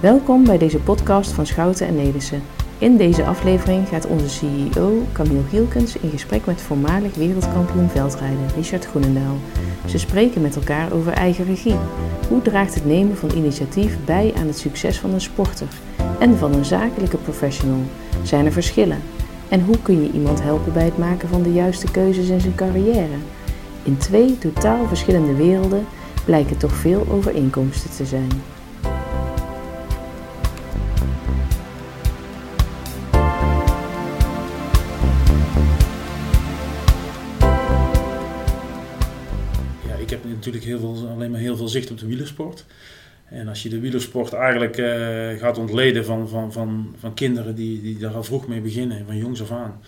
Welkom bij deze podcast van Schouten en Nelissen. In deze aflevering gaat onze CEO Camille Gielkens in gesprek met voormalig wereldkampioen veldrijden Richard Groenendaal. Ze spreken met elkaar over eigen regie. Hoe draagt het nemen van initiatief bij aan het succes van een sporter en van een zakelijke professional? Zijn er verschillen? En hoe kun je iemand helpen bij het maken van de juiste keuzes in zijn carrière? In twee totaal verschillende werelden blijken toch veel overeenkomsten te zijn. Natuurlijk heel veel, alleen maar heel veel zicht op de wielersport. En als je de wielersport eigenlijk eh, gaat ontleden van, van, van, van kinderen die, die daar al vroeg mee beginnen, van jongs af aan.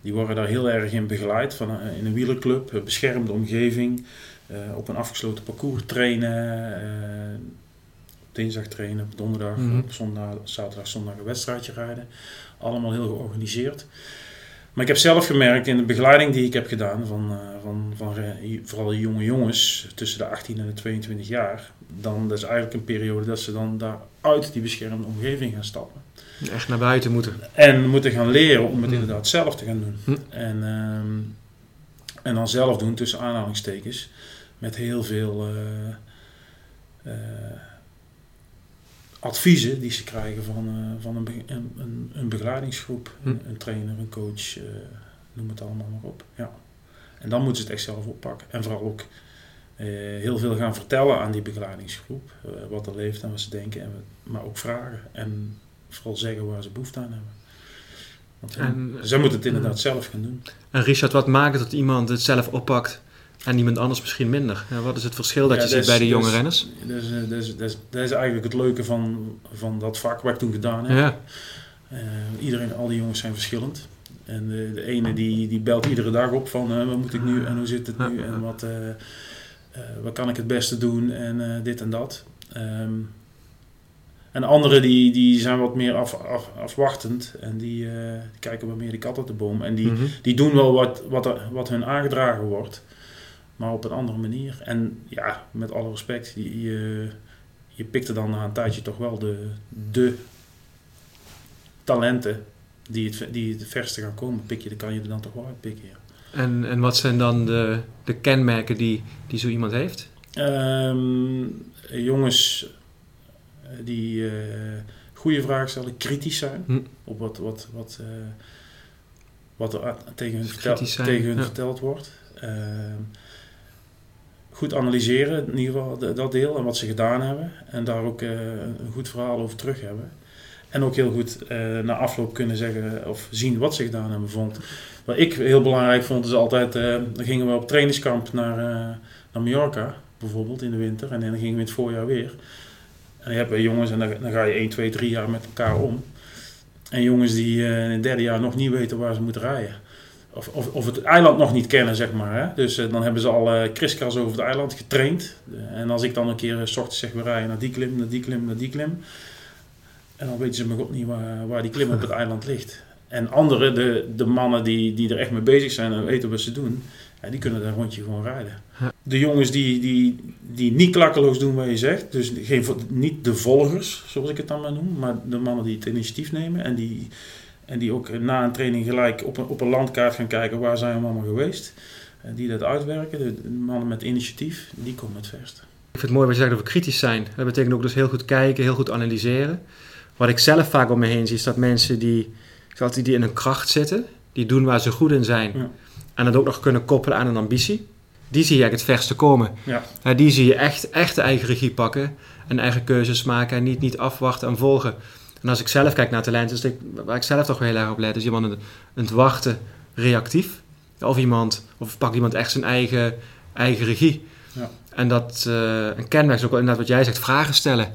Die worden daar heel erg in begeleid, van, eh, in een wielerclub, een beschermde omgeving, eh, op een afgesloten parcours trainen, eh, op dinsdag trainen, op donderdag, Mhm. op zondag, zaterdag, zondag een wedstrijdje rijden. Allemaal heel georganiseerd. Maar ik heb zelf gemerkt in de begeleiding die ik heb gedaan van, eh, van, van vooral de jonge jongens tussen de 18 en de 22 jaar, dan dat is eigenlijk een periode dat ze dan daar uit die beschermde omgeving gaan stappen. Echt naar buiten moeten. En moeten gaan leren om het Hmm. inderdaad zelf te gaan doen. Hm. En, ehm, en dan zelf doen tussen aanhalingstekens met heel veel eh, adviezen die ze krijgen van, eh, van een, een, een, begeleidingsgroep, Hm. een, een trainer, een coach, eh, noem het allemaal maar op. Ja. En dan moeten ze het echt zelf oppakken. En vooral ook eh, heel veel gaan vertellen aan die begeleidingsgroep. wat er leeft en wat ze denken. En, maar ook vragen. En vooral zeggen waar ze behoefte aan hebben. Want En- zij moeten het inderdaad zelf gaan doen. En Richard, wat maakt het dat iemand het zelf oppakt en iemand anders misschien minder? Ja, wat is het verschil dat Ja, je ziet bij de jonge renners? Dat is, dat, is, dat, is, dat is eigenlijk het leuke van, van dat vak wat ik toen gedaan heb. Ja. Eh, iedereen, al die jongens zijn verschillend. En de, de ene die, die belt iedere dag op van eh, wat moet ik nu en hoe zit het nu en wat, eh, wat kan ik het beste doen en dit en dat. Ehm, en anderen die, die zijn wat meer af, af, afwachtend en die, die kijken wat meer de kat uit de boom. En die, Mhm. die doen wel wat, wat, er- wat hun aangedragen wordt, maar op een andere manier. En ja, met alle respect, je, je pikt er dan na een tijdje toch wel de, de talenten die het, die het verste gaan komen. Pik je, dan kan je er dan toch wel uitpikken. Ja. En, en wat zijn dan de, de kenmerken die, die zo iemand heeft? Ehm, jongens eh, die eh goede vragen stellen, kritisch zijn Hm. op wat, wat, wat, eh, wat er tegen hun, vertel- tegen hun ja. verteld wordt. Ehm, goed analyseren, in ieder geval dat deel en wat ze gedaan hebben. En daar ook eh, een goed verhaal over terug hebben. En ook heel goed eh, na afloop kunnen zeggen of zien wat ze gedaan hebben. Vond. Wat ik heel belangrijk vond is altijd, eh, dan gingen we op trainingskamp naar, naar Mallorca bijvoorbeeld in de winter. En dan gingen we in het voorjaar weer. En je jongens en dan, dan ga je 1, 2, 3 jaar met elkaar om. En jongens die in het derde jaar nog niet weten waar ze moeten rijden. Of, of, of het eiland nog niet kennen, zeg maar. Hè? Dus eh, dan hebben ze al eh kriskras over het eiland getraind. Eh, en als ik dan een keer s ochtends zeg, we rijden naar die klim, naar die klim, naar die klim. En dan weten ze maar god niet waar, waar die klim op het eiland ligt. En anderen, de, de mannen die, die er echt mee bezig zijn en weten wat ze doen, ja, die kunnen dat rondje gewoon rijden. De jongens die, die, die niet klakkeloos doen wat je zegt, dus geen, niet de volgers, zoals ik het dan maar noem, maar de mannen die het initiatief nemen en die, en die ook na een training gelijk op een, op een landkaart gaan kijken waar zijn we allemaal geweest. En die dat uitwerken, de, mannen met initiatief, die komen het verst. Ik vind het mooi wat je zegt over kritisch zijn. Dat betekent ook dus heel goed kijken, heel goed analyseren. Wat ik zelf vaak om me heen zie, is dat mensen die, altijd, die in hun kracht zitten, die doen waar ze goed in zijn, Ja. en dat ook nog kunnen koppelen aan een ambitie, die zie je eigenlijk het verste komen. Ja, die zie je echt, echt de eigen regie pakken en eigen keuzes maken en niet, niet afwachten en volgen. En als ik zelf kijk naar talenten, is ik, waar ik zelf toch wel heel erg op let, is iemand aan het wachten reactief. Of iemand, of pakt iemand echt zijn eigen, eigen regie. Ja. En dat, eh een kenmerk is ook inderdaad wat jij zegt, vragen stellen.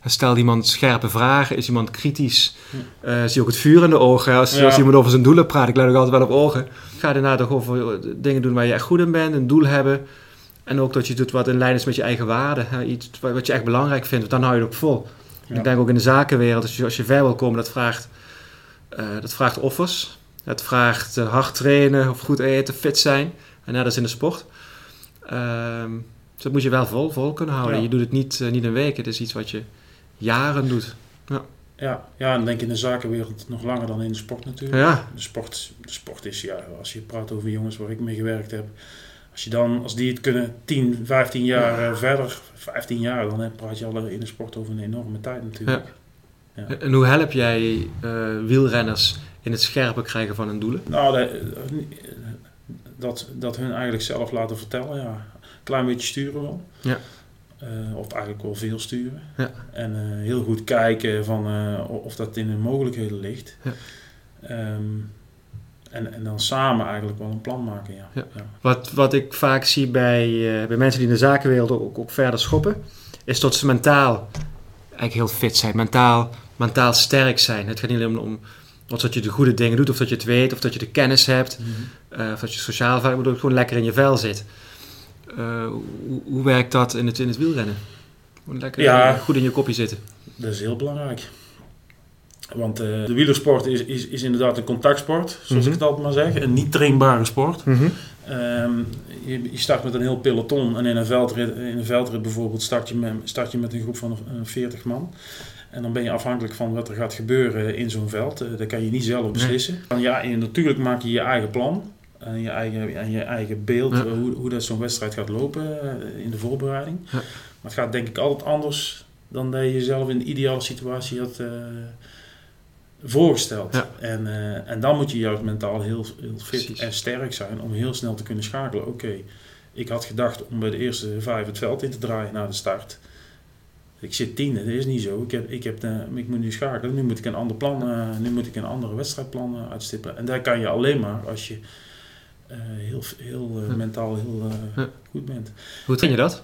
En Stelt iemand scherpe vragen? Is iemand kritisch? Eh, zie je ook het vuur in de ogen? Als, Ja. als iemand over zijn doelen praat, ik let ook altijd wel op ogen. Ga daarna toch over eh, dingen doen waar je echt goed in bent, een doel hebben. En ook dat je doet wat in lijn is met je eigen waarden. Iets wat wat je echt belangrijk vindt, want dan hou je het ook vol. Ja. Ik denk ook in de zakenwereld, als je, als je ver wil komen, dat vraagt, eh, dat vraagt offers. Het vraagt eh, hard trainen of goed eten, fit zijn. En net als in de sport. Ehm, dus dat moet je wel vol, vol kunnen houden. Ja. Je doet het niet, eh, niet een week. Het is iets wat je jaren doet. Ja. Ja, ja, en denk in de zakenwereld nog langer dan in de sport natuurlijk. Ja, De sport, de sport is, ja, als je praat over jongens waar ik mee gewerkt heb. Als je dan, als die het kunnen 10, 15 jaar eh, verder, 15 jaar, dan praat je al in de sport over een enorme tijd natuurlijk. en hoe help jij eh, wielrenners in het scherper krijgen van hun doelen? Nou, dat, dat, hun eigenlijk zelf laten vertellen, ja. Klein beetje sturen wel. Ja. Eh, of eigenlijk wel veel sturen. Ja. En heel goed kijken van, of dat in hun mogelijkheden ligt. Ja. Ehm, en, en dan samen eigenlijk wel een plan maken, ja. Ja. Wat, wat ik vaak zie bij, eh, bij mensen die in de zakenwereld ook, ook verder schoppen, is dat ze mentaal eigenlijk heel fit zijn, mentaal, mentaal sterk zijn. Het gaat niet alleen om, om of dat je de goede dingen doet, of dat je het weet, of dat je de kennis hebt, eh, of dat je sociaal vaak bedoel, gewoon lekker in je vel zit. Eh, hoe, hoe werkt dat in het, in het wielrennen? Gewoon lekker Ja. goed in je kopje zitten. Dat is heel belangrijk. Want eh, de wielersport is, is, is inderdaad een contactsport, zoals Mhm. ik het altijd maar zeg. Een niet trainbare sport. Ehm, je, je start met een heel peloton en in een veldrit, in een veldrit bijvoorbeeld start je, met, start je met een groep van eh, 40 man. En dan ben je afhankelijk van wat er gaat gebeuren in zo'n veld. Eh, dat kan je niet zelf beslissen. Dan Ja, en natuurlijk maak je je eigen plan en je eigen, en je eigen beeld Ja. eh, hoe, hoe dat zo'n wedstrijd gaat lopen in de voorbereiding. Ja. Maar het gaat denk ik altijd anders dan dat je jezelf in de ideale situatie had voorgesteld. Ja. En, eh, en dan moet je juist mentaal heel, heel fit Precies. en sterk zijn om heel snel te kunnen schakelen. Oké, ik had gedacht om bij de eerste vijf het veld in te draaien na de start. Ik zit tiende, dat is niet zo. Ik, heb, ik, heb de, ik moet nu schakelen, nu moet ik een ander plan, eh, nu moet ik een andere wedstrijdplan eh, uitstippelen. En daar kan je alleen maar als je eh, heel, heel eh, Ja. mentaal heel eh, Ja. goed bent. Hoe train je dat?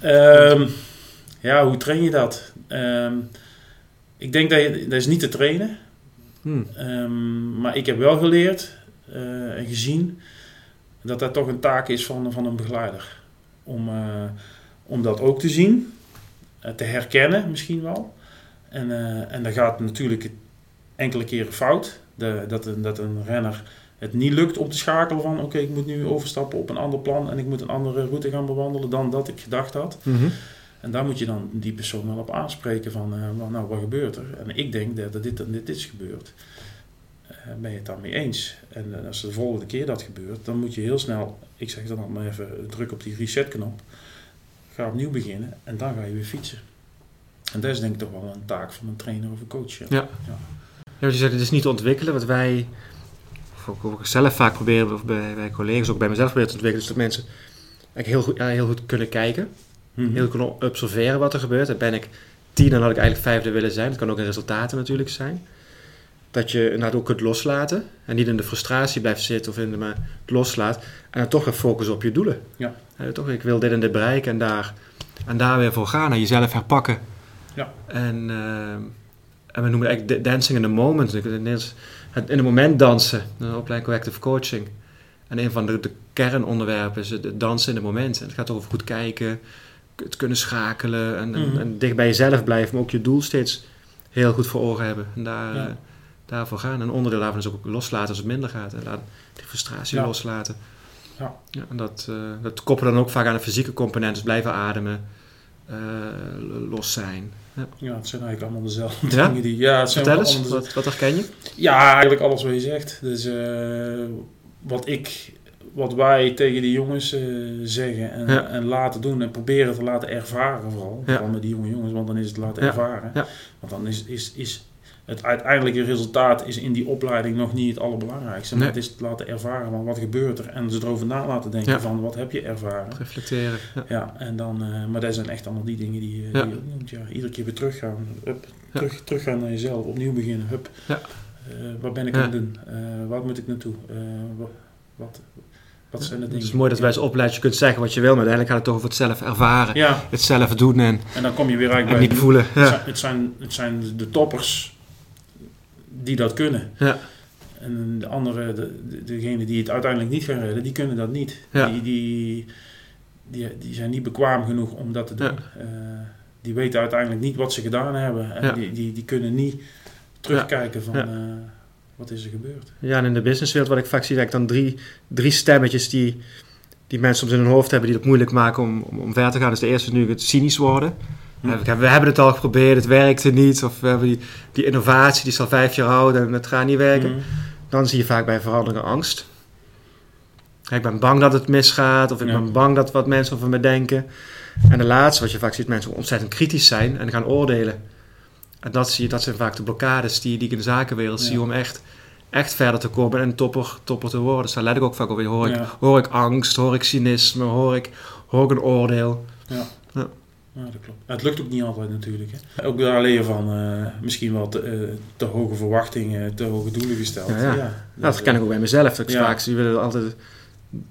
Ehm, ja, hoe train je dat? Ehm, ik denk dat je, dat is niet te trainen. Hmm. Ehm, maar ik heb wel geleerd eh, en gezien dat dat toch een taak is van, van een begeleider. Om, eh, om dat ook te zien, eh, te herkennen misschien wel. En, en dan gaat natuurlijk enkele keren fout. De, dat, een, dat een renner het niet lukt om te schakelen van oké, ik moet nu overstappen op een ander plan en ik moet een andere route gaan bewandelen dan dat ik gedacht had. Mhm. En daar moet je dan die persoon wel op aanspreken van, wel, nou, wat gebeurt er? En ik denk dat dit en dit is gebeurd. Eh, ben je het daarmee eens? En eh, als de volgende keer dat gebeurt, dan moet je heel snel, ik zeg dan maar even, druk op die resetknop. Ga opnieuw beginnen en dan ga je weer fietsen. En dat is denk ik toch wel een taak van een trainer of een coach. ja. Ja. Ja, wat je zegt, het is niet te ontwikkelen. Wat wij, of ook zelf vaak proberen, of bij, bij collega's, ook bij mezelf proberen te ontwikkelen, is dat mensen eigenlijk heel goed, ja, heel goed kunnen kijken. Mhm. Heel kunnen observeren wat er gebeurt. En ben ik tien, dan had ik eigenlijk vijfde willen zijn. Dat kan ook in resultaten natuurlijk zijn. Dat je inderdaad ook kunt loslaten. En niet in de frustratie blijft zitten of in de, maar het loslaat. En dan toch gaat focussen op je doelen. Ja. Toch, ik wil dit en dit bereiken en daar, en daar weer voor gaan. En jezelf herpakken. Ja. En, eh, en we noemen het eigenlijk da- dancing in the moment. Het in het moment dansen. Een opleiding corrective coaching. En een van de, de kernonderwerpen is het dansen in het moment. En het gaat over goed kijken, het kunnen schakelen en, Mhm. en dicht bij jezelf blijven, maar ook je doel steeds heel goed voor ogen hebben. En daar, Ja. eh, daarvoor gaan. En een onderdeel daarvan is ook loslaten als het minder gaat. En laat die frustratie Ja. loslaten. Ja. en dat, eh, dat koppelen dan ook vaak aan de fysieke component. Dus blijven ademen, eh, los zijn. Ja, het zijn eigenlijk allemaal dezelfde Ja? dingen die... Ja, het zijn Vertel eens, wat, wat herken je? Ja, eigenlijk alles wat je zegt. Dus wat ik, wat wij tegen die jongens eh, zeggen en, Ja. en laten doen en proberen te laten ervaren vooral. Ja. Vooral met die jonge jongens, want dan is het laten Ja. ervaren. Ja. Want dan is, is, is het uiteindelijke resultaat is in die opleiding nog niet het allerbelangrijkste. Maar Nee. het is het laten ervaren van wat gebeurt er en ze erover na laten denken van wat heb je ervaren. Reflecteren. Ja. Ja, en dan, eh, maar dat zijn echt allemaal die dingen die, eh, die je noemt. Ja. Iedere keer weer teruggaan. Hup, terug, teruggaan naar jezelf. Opnieuw beginnen. Hup. Ja. Wat ben ik aan het doen? Waar moet ik naartoe? Wat, zijn de Het dingen? is mooi dat wij als opleiding je kunt zeggen wat je wil, maar uiteindelijk gaat het toch over het zelf ervaren. Ja, Het zelf doen en, en dan kom je weer en eigenlijk niet bij... voelen. Het, Ja. zijn, het, zijn, het zijn de toppers die dat kunnen. Ja. En de andere, de, de- degenen die het uiteindelijk niet gaan redden, die kunnen dat niet. Ja. Die, die, die, die zijn niet bekwaam genoeg om dat te doen. Ja. Eh, die weten uiteindelijk niet wat ze gedaan hebben. En Ja. die, die, die kunnen niet terugkijken van Ja. Wat is er gebeurd. Ja, en in de businesswereld wat ik vaak zie, dat ik dan drie, drie stemmetjes die, die mensen soms in hun hoofd hebben die het moeilijk maken om, om, om ver te gaan. Dus de eerste is nu het cynisch worden. Hm. We, hebben het al geprobeerd, het werkte niet. Of we hebben die, die innovatie die is al vijf jaar oud en het gaat niet werken. Mhm. Dan zie je vaak bij veranderingen angst. Ik ben bang dat het misgaat, of ik Ja. ben bang dat wat mensen over me denken. En de laatste, wat je vaak ziet, mensen ontzettend kritisch zijn en gaan oordelen. En dat, zie je, dat zijn vaak de blokkades die, die ik in de zakenwereld Ja. zie om echt, echt verder te komen en topper, topper te worden. Dus daar let ik ook vaak op. Hoor ik, Ja. hoor ik angst, hoor ik cynisme, hoor ik, hoor ik een oordeel. Ja, dat klopt. Het lukt ook niet altijd natuurlijk. Hè. Ook daar leer je van eh, misschien wel te, eh, te hoge verwachtingen, te hoge doelen gesteld. Ja, ja. dat, dat ken ik ook bij mezelf. Dat ik Ja. vaak zie, willen altijd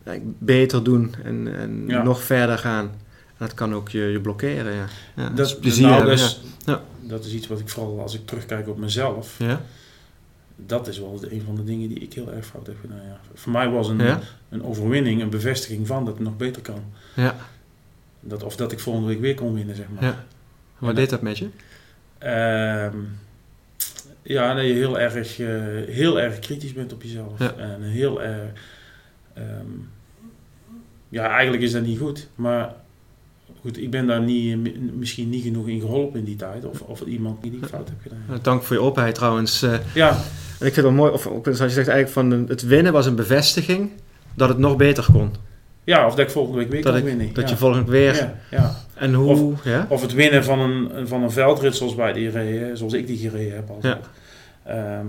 eigenlijk beter doen en, en Ja. nog verder gaan. Dat kan ook je, je blokkeren, ja. ja Dat, dus plezier nou, dus, Ja. dat is iets wat ik vooral als ik terugkijk op mezelf, ja. dat is wel een van de dingen die ik heel erg fout heb gedaan. Ja. Voor mij was een, een overwinning, een bevestiging van dat het nog beter kan. Ja. Dat, of dat ik volgende week weer kon winnen, zeg maar. Ja. Wat deed dat met je? Ehm, ja, dat je heel erg, eh, heel erg kritisch bent op jezelf. Ja. En heel erg... ehm, ja, eigenlijk is dat niet goed. Maar goed, ik ben daar niet, mi- misschien niet genoeg in geholpen in die tijd. Of, of iemand die ik fout heb gedaan. Dank voor je openheid trouwens. Eh, Ja, en ik vind het wel mooi, of zoals je zegt, eigenlijk van het winnen was een bevestiging dat het nog beter kon. ja, of dat ik volgende week weer Dat, kan ik, winnen. dat ja. je volgende weer... Ja, ja. En hoe... ja? Of het winnen van een, van een veldrit zoals wij die reden, zoals ik die gereden heb altijd. Ehm,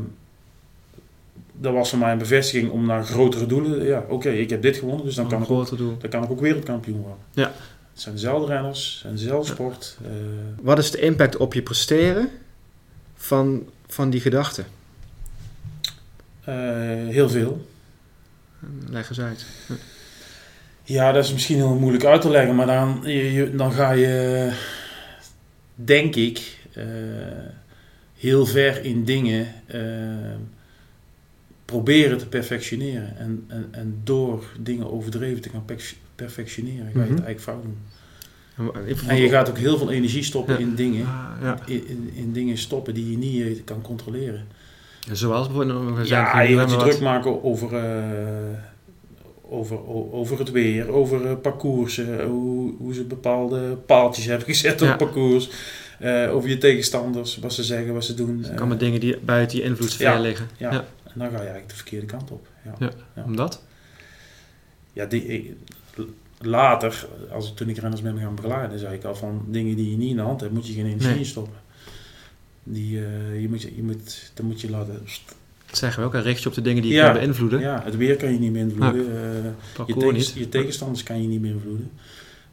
dat was voor mij een bevestiging om naar grotere doelen. Ja, oké, ik heb dit gewonnen, dus dan kan, ik ook, dan kan ik ook wereldkampioen worden. Ja. Het zijn dezelfde renners, het zijn eh, Wat is de impact op je presteren van, van die gedachten? eh, heel veel. Leg eens uit. Ja, dat is misschien heel moeilijk uit te leggen, maar dan, je, je- dan ga je, denk ik, eh, heel ver in dingen proberen te perfectioneren. En, en, en door dingen overdreven te gaan perf- perfectioneren, ga je het eigenlijk fout doen. En je gaat ook heel veel energie stoppen Ja. in dingen. Ah, ja. In, in, in dingen stoppen die je niet eh, kan controleren. Zoals bijvoorbeeld... we zijn Ja, je gaat je druk maken over, eh, over, over het weer, over eh, parcoursen, hoe, hoe ze bepaalde paaltjes hebben gezet op Ja. parcours. eh, over je tegenstanders, wat ze zeggen, wat ze doen. Kan met dingen die buiten je invloedssfeer Ja, liggen. ja. Ja. En dan ga je eigenlijk de verkeerde kant op. Ja. Ja. Ja. Omdat? Ja, die, ik- later, als ik, toen ik renners ben gaan begeleiden, zei ik al van dingen die je niet in de hand hebt, moet je geen energie Nee. stoppen. Die, eh, je moet, je moet, dan moet je laten... Dat zeggen we ook. Een richt je op de dingen die je Ja. kan beïnvloeden. Ja, het weer kan je niet beïnvloeden. eh, je, je tegenstanders kan je niet beïnvloeden.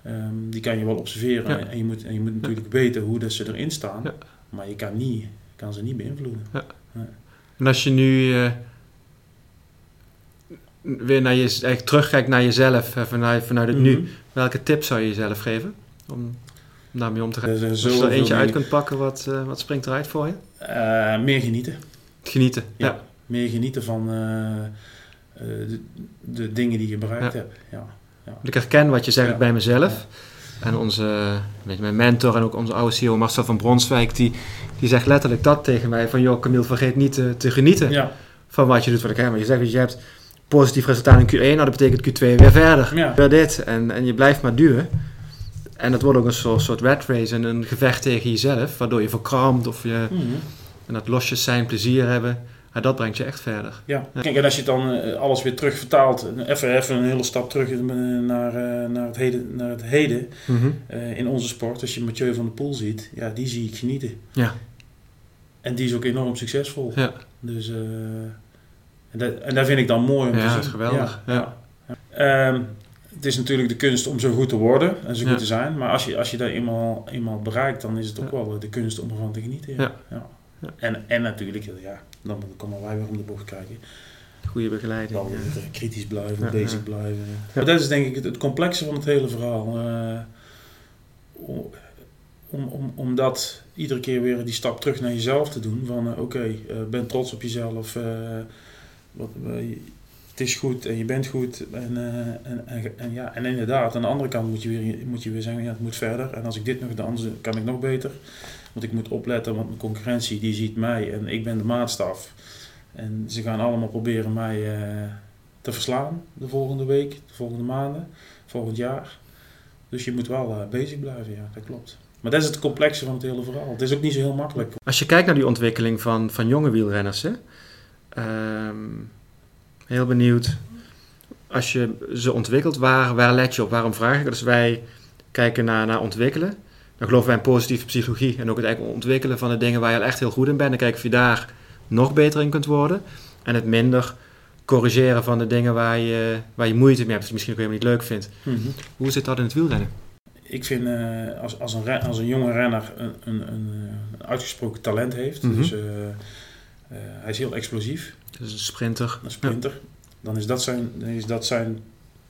Ehm, die kan je wel observeren Ja. en, je moet, en je moet natuurlijk weten hoe dat ze erin staan. Maar je kan, niet, kan ze niet beïnvloeden. En als je nu eh, weer naar je, eigenlijk terugkijkt naar jezelf, vanuit, vanuit het nu, Mhm. welke tips zou je jezelf geven om, daarmee om te gaan? Er Als je er eentje uit kunt pakken, wat, eh, wat springt eruit voor je? Eh, meer genieten. Genieten. Ja. Ja. Meer genieten van eh, de, de dingen die je bereikt Ja. hebt. Ja. Ik herken wat je zegt bij mezelf. En onze, weet je, mijn mentor en ook onze oude CEO Marcel van Bronswijk, die, die zegt letterlijk dat tegen mij. Van joh Camille, vergeet niet te, te genieten Ja. van wat je doet. Wat ik, maar je zegt, je hebt positief resultaat in Q1, nou dat betekent Q2 weer verder. Ja. Weer dit. En, en je blijft maar duwen. En dat wordt ook een soort, soort rat race en een gevecht tegen jezelf, waardoor je verkrampt of je, Mhm. en dat losjes zijn, plezier hebben. Ja, dat brengt je echt verder. Ja. Ja. Kijk, en als je dan eh, alles weer terug vertaalt, even, even een hele stap terug eh, naar, eh, naar, het, heden, naar het heden eh, in onze sport. Als je Mathieu van der Poel ziet, ja, die zie ik genieten. Ja. En die is ook enorm succesvol. Ja. Dus, eh, en, dat, en dat vind ik dan mooi om Ja, te zien. dat is geweldig. Ja. Ja. Ehm, het is natuurlijk de kunst om zo goed te worden en zo goed te zijn. Maar als je, als je dat eenmaal, eenmaal bereikt, dan is het ook wel de kunst om ervan te genieten. Ja. En, en natuurlijk, ja, dan komen wij weer om de bocht kijken. Goede begeleiding. Dan kritisch blijven, bezig blijven. Maar dat is denk ik het, het complexe van het hele verhaal. Eh, om, om, om, dat iedere keer weer die stap terug naar jezelf te doen. Van eh, oké, eh, ben trots op jezelf. eh, wat, eh, het is goed en je bent goed. En, eh, en, en, en ja, en inderdaad, aan de andere kant moet je weer, moet je weer zeggen, ja, het moet verder. En als ik dit nog, dan kan ik nog beter. Want ik moet opletten, want mijn concurrentie die ziet mij en ik ben de maatstaf. En ze gaan allemaal proberen mij eh, te verslaan de volgende week, de volgende maanden, volgend jaar. Dus je moet wel bezig blijven, ja, dat klopt. Maar dat is het complexe van het hele verhaal. Het is ook niet zo heel makkelijk. Als je kijkt naar die ontwikkeling van, van jonge wielrenners, hè? Ehm, heel benieuwd. Als je ze ontwikkelt, waar, waar let je op? Waarom vraag ik? Dus wij kijken naar, naar ontwikkelen. Dan geloven wij in positieve psychologie en ook het eigenlijk ontwikkelen van de dingen waar je al echt heel goed in bent. Dan kijken of je daar nog beter in kunt worden. En het minder corrigeren van de dingen waar je, waar je moeite mee hebt, die je misschien ook helemaal niet leuk vindt. Hoe zit dat in het wielrennen? Ik vind uh, als, als, een als een jonge renner een, een, een, een uitgesproken talent heeft, Mhm. dus uh, hij is heel explosief, Dus een sprinter. een sprinter, dan is dat zijn, dan is dat zijn,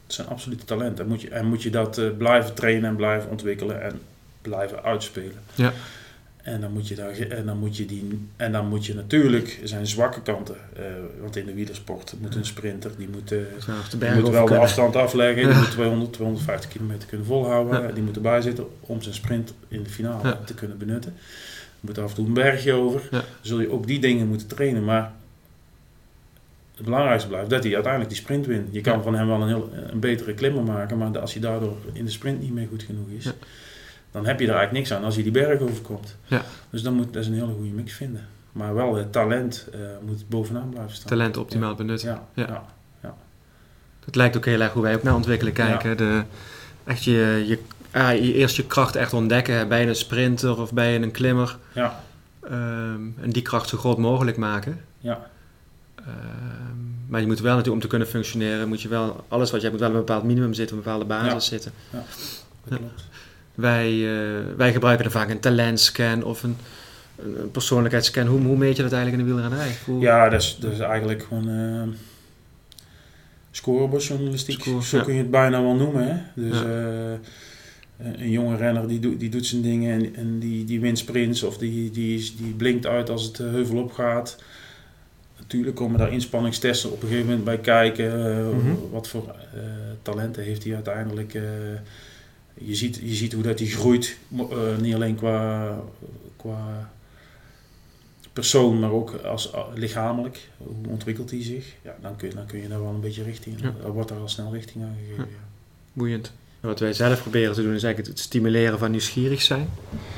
zijn absolute talent. En moet je, en moet je dat uh, blijven trainen en blijven ontwikkelen en blijven uitspelen. Ja. En dan moet je, daar, en dan moet je, die, en dan moet je natuurlijk zijn zwakke kanten. Uh, want in de wielersport moet een sprinter, die moet, uh, die moet wel de afstand afleggen. Die moet 200, 250 kilometer kunnen volhouden. Ja. Die moet erbij zitten om zijn sprint in de finale Ja. te kunnen benutten. Je moet af en toe een bergje over. Ja. Dan zul je ook die dingen moeten trainen. Maar het belangrijkste blijft dat hij uiteindelijk die sprint wint. Je kan Ja. van hem wel een, heel, een betere klimmer maken. Maar als hij daardoor in de sprint niet meer goed genoeg is... Ja. dan heb je er eigenlijk niks aan als hij die berg overkomt. Ja. Dus dan moet dat is een hele goede mix vinden. Maar wel het talent uh, moet bovenaan blijven staan. Talent optimaal benutten. Ja, Ja. Dat lijkt ook heel erg hoe wij ook naar ontwikkelen kijken. De, echt je, je, je eerst je kracht echt ontdekken bij een sprinter of bij een klimmer. Ja. Um, en die kracht zo groot mogelijk maken. Ja. Um, maar je moet wel natuurlijk, om te kunnen functioneren, moet je wel, alles wat je hebt, moet wel een bepaald minimum zitten, een bepaalde basis Ja. zitten. Ja, dat klopt. Wij, uh, wij gebruiken er vaak een talentscan of een, een persoonlijkheidsscan. Hoe, hoe meet je dat eigenlijk in de wielrennerij? Hoe... Ja, dat is, dat is eigenlijk gewoon uh, scorebordjournalistiek. Score, Zo ja. kun je het bijna wel noemen. Hè? Dus uh, een jonge renner die, die doet zijn dingen en, en die, die wint sprints of die, die, die blinkt uit als het heuvel opgaat. Natuurlijk komen daar inspanningstesten op een gegeven moment bij kijken. Uh, Mhm. Wat voor uh, talenten heeft hij uiteindelijk. Uh, je, ziet, je ziet hoe dat hij groeit. Niet alleen qua, qua persoon, maar ook als, lichamelijk. Hoe ontwikkelt hij zich? Ja, dan, kun je, dan kun je daar wel een beetje richting. Ja. Dan wordt er al snel richting aan gegeven. Ja. Boeiend. Wat wij zelf proberen te doen is eigenlijk het stimuleren van nieuwsgierig zijn.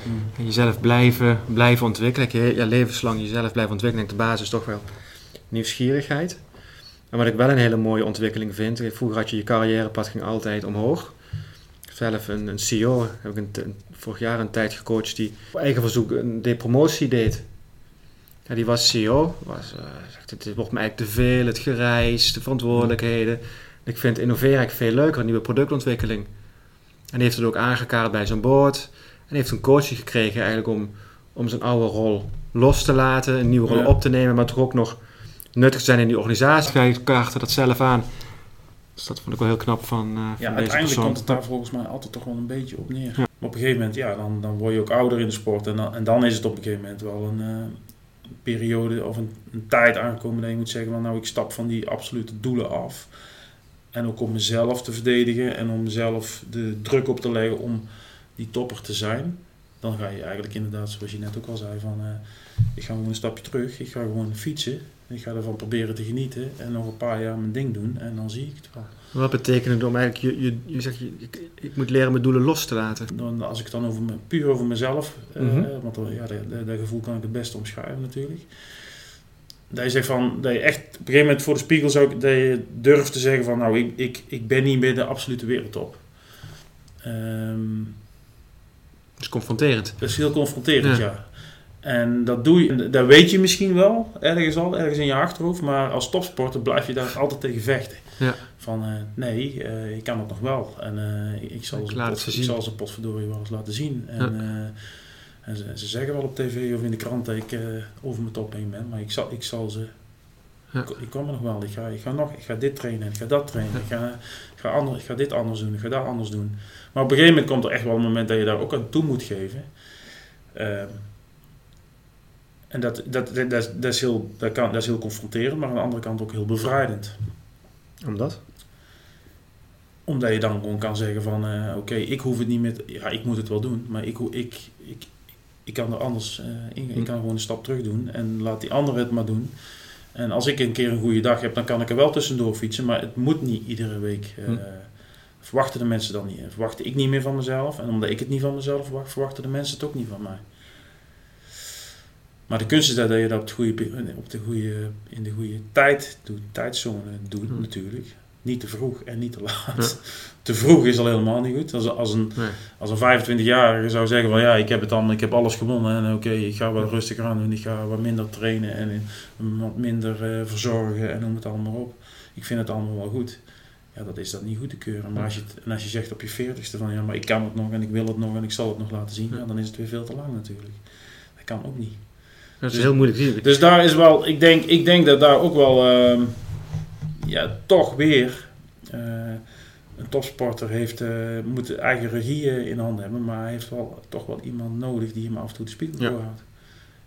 Mm. En jezelf blijven, blijven ontwikkelen. Je ja, levenslang jezelf blijven ontwikkelen. De basis toch wel nieuwsgierigheid. En wat ik wel een hele mooie ontwikkeling vind. Vroeger had je je carrièrepad ging altijd omhoog. Zelf een, een CEO heb ik een, een, vorig jaar een tijd gecoacht die op eigen verzoek een depromotie deed. Ja, die was CEO. Was, uh, zegt, het wordt me eigenlijk te veel, het gereis, de verantwoordelijkheden. Ik vind innoveren eigenlijk veel leuker, een nieuwe productontwikkeling. En die heeft het ook aangekaart bij zijn board. En heeft een coaching gekregen eigenlijk om, om zijn oude rol los te laten, een nieuwe rol Ja. op te nemen, maar toch ook nog nuttig te zijn in die organisatie. Hij kaartte dat zelf aan. Dus dat vond ik wel heel knap van, uh, Ja, van deze uiteindelijk persoon. komt het daar volgens mij altijd toch wel een beetje op neer. Ja. Maar op een gegeven moment, ja, dan, dan word je ook ouder in de sport. En dan, en dan is het op een gegeven moment wel een uh, periode of een, een, tijd aangekomen dat je moet zeggen: van, Nou, ik stap van die absolute doelen af. En ook om mezelf te verdedigen en om mezelf de druk op te leggen om die topper te zijn. Dan ga je eigenlijk inderdaad, zoals je net ook al zei, van uh, ik ga gewoon een stapje terug. Ik ga gewoon fietsen. Ik ga ervan proberen te genieten en nog een paar jaar mijn ding doen en dan zie ik het wel. Wat betekent het om eigenlijk, je, je, je zegt, je, ik, ik, moet leren mijn doelen los te laten? Dan, als ik het dan over me, puur over mezelf, Mm -hmm. uh, want ja, dat, dat, dat, gevoel kan ik het beste omschrijven natuurlijk. Dat je zegt van, dat je echt op een gegeven moment voor de spiegel zou dat je durft te zeggen van, nou, ik, ik, ik ben niet meer de absolute wereldtop. Um, dat is confronterend. Dat is heel confronterend, ja. ja. En dat doe je, dat weet je misschien wel, ergens al, ergens in je achterhoofd, maar als topsporter blijf je daar altijd tegen vechten. Ja. Van uh, nee, uh, ik kan het nog wel. En uh, ik, zal ze pot, ik zal ze potverdorie wel eens laten zien. En, ja. En ze, ze, zeggen wel op tv of in de krant dat ik over mijn top heen ben, maar ik zal, ik zal ze. Ja. Ik, ik kom er nog wel. Ik ga, ik ga nog, ik ga dit trainen, ik ga dat trainen, ik, ga, ik, ga ander, ik ga dit anders doen, ik ga dat anders doen. Maar op een gegeven moment komt er echt wel een moment dat je daar ook aan toe moet geven. Um, en dat, dat, dat, dat, dat, is heel, dat, kan, dat is heel confronterend, maar aan de andere kant ook heel bevrijdend. Omdat? Omdat je dan gewoon kan zeggen van, uh, oké, okay, ik hoef het niet meer, te, ja, ik moet het wel doen, maar ik, ik, ik, ik kan er anders uh, in, ik kan gewoon een stap terug doen en laat die andere het maar doen. En als ik een keer een goede dag heb, dan kan ik er wel tussendoor fietsen, maar het moet niet iedere week. Uh, verwachten de mensen dan niet. Verwachten ik niet meer van mezelf. En omdat ik het niet van mezelf verwacht, verwachten de mensen het ook niet van mij. Maar de kunst is dat je dat op, het goede, op de goede, in de goede tijd doet, tijdzone doet Hm. natuurlijk. Niet te vroeg en niet te laat. Te vroeg is al helemaal niet goed. Als, als een, Nee. als een 25-jarige zou zeggen van ja, ik heb het allemaal, ik heb alles gewonnen en oké, ik ga wat rustiger aan doen, ik ga wat minder trainen en wat minder eh, verzorgen en noem het allemaal op. Ik vind het allemaal wel goed. Ja, dat is dat niet goed te keuren. Maar als je, en als je zegt op je 40ste van ja, maar ik kan het nog en ik wil het nog en ik zal het nog laten zien, ja, dan is het weer veel te lang natuurlijk. Dat kan ook niet. Dat is heel moeilijk. Dus daar is wel, ik denk, ik denk dat daar ook wel, ehm, ja, toch weer, eh, een topsporter heeft, eh, moet eigen regie eh, in handen hebben, maar hij heeft wel, toch wel iemand nodig die hem af en toe de spiegel Ja. voorhoudt.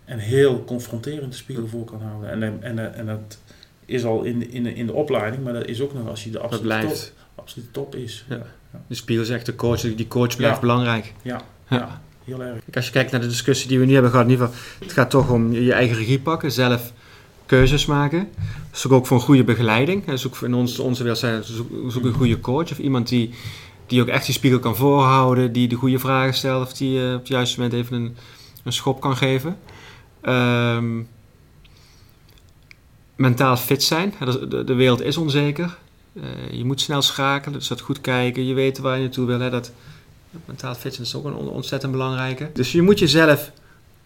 En heel confronterend de spiegel voor kan houden. En, en, en, en dat is al in, de- in, in de opleiding, maar dat is ook nog als je de absolute, top, absolute top is. Ja. De spiegel is echt de coach. Die coach blijft belangrijk. Ja, Ja. heel erg. Als je kijkt naar de discussie die we nu hebben gehad, in ieder geval, het gaat toch om je eigen regie pakken, zelf keuzes maken. Zoek ook voor een goede begeleiding. Zoek in ons, onze wereld zoek, zoek een goede coach of iemand die, die ook echt die spiegel kan voorhouden, die de goede vragen stelt of die eh, op het juiste moment even een, een schop kan geven. Ehm, mentaal fit zijn. De, de wereld is onzeker. Eh, je moet snel schakelen, dus dat goed kijken. Je weet waar je naartoe wil. Hè, dat, Mentaal fit zijn is ook een on- ontzettend belangrijke. Dus je moet jezelf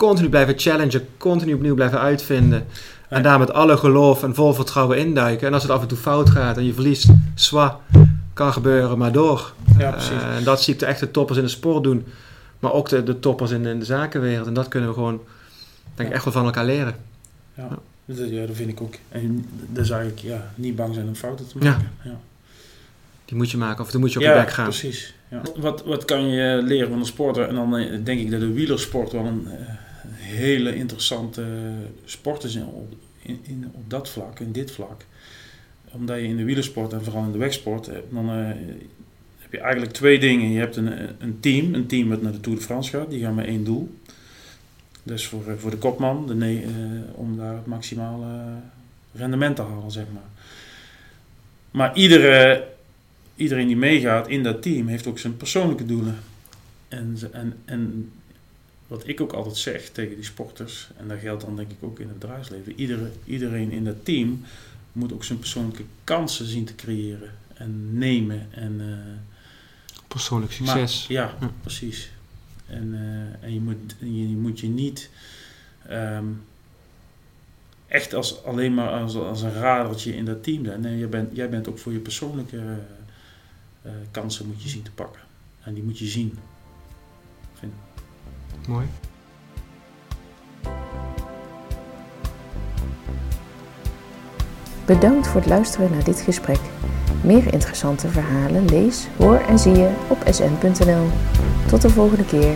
continu blijven challengen, continu opnieuw blijven uitvinden. En Ja. daar met alle geloof en vol vertrouwen induiken. En als het af en toe fout gaat en je verliest, zwa, kan gebeuren, maar door. Ja, precies. Eh, en dat zie ik de echte toppers in de sport doen. Maar ook de, de toppers in, in de zakenwereld. En dat kunnen we gewoon, denk ik, Ja. echt wel van elkaar leren. Dat, ja, dat vind ik ook. En dat is eigenlijk ja, niet bang zijn om fouten te Ja. maken. Ja. Die moet je maken of dan moet je op ja, je bek gaan. precies. Ja. Wat, wat kan je leren van een sporter? En dan eh, denk ik dat de wielersport wel een, eh, een hele interessante sport is in, op, in, in- op dat vlak, in dit vlak. Omdat je in de wielersport en vooral in de wegsport, eh, dan eh, heb je eigenlijk twee dingen. Je hebt een, een team, een team dat naar de Tour de France gaat, die gaan met één doel. Dus voor, eh, voor de kopman, de eh, om daar het maximale rendement te halen, zeg maar. Maar iedere, iedereen die meegaat in dat team heeft ook zijn persoonlijke doelen. En, en, en wat ik ook altijd zeg tegen die sporters, en dat geldt dan denk ik ook in het bedrijfsleven, iedere, iedereen in dat team moet ook zijn persoonlijke kansen zien te creëren en nemen. En, eh, Persoonlijk maar- succes. ja, Ja. precies. En, eh, en je, moet, je, je moet je niet ehm, echt als, alleen maar als, als een radertje in dat team zijn. Nee, jij bent, jij bent ook voor je persoonlijke eh, kansen moet je zien te pakken. En die moet je zien. Mooi. Bedankt voor het luisteren naar dit gesprek. Meer interessante verhalen lees, hoor en zie je op sn.nl. Tot de volgende keer.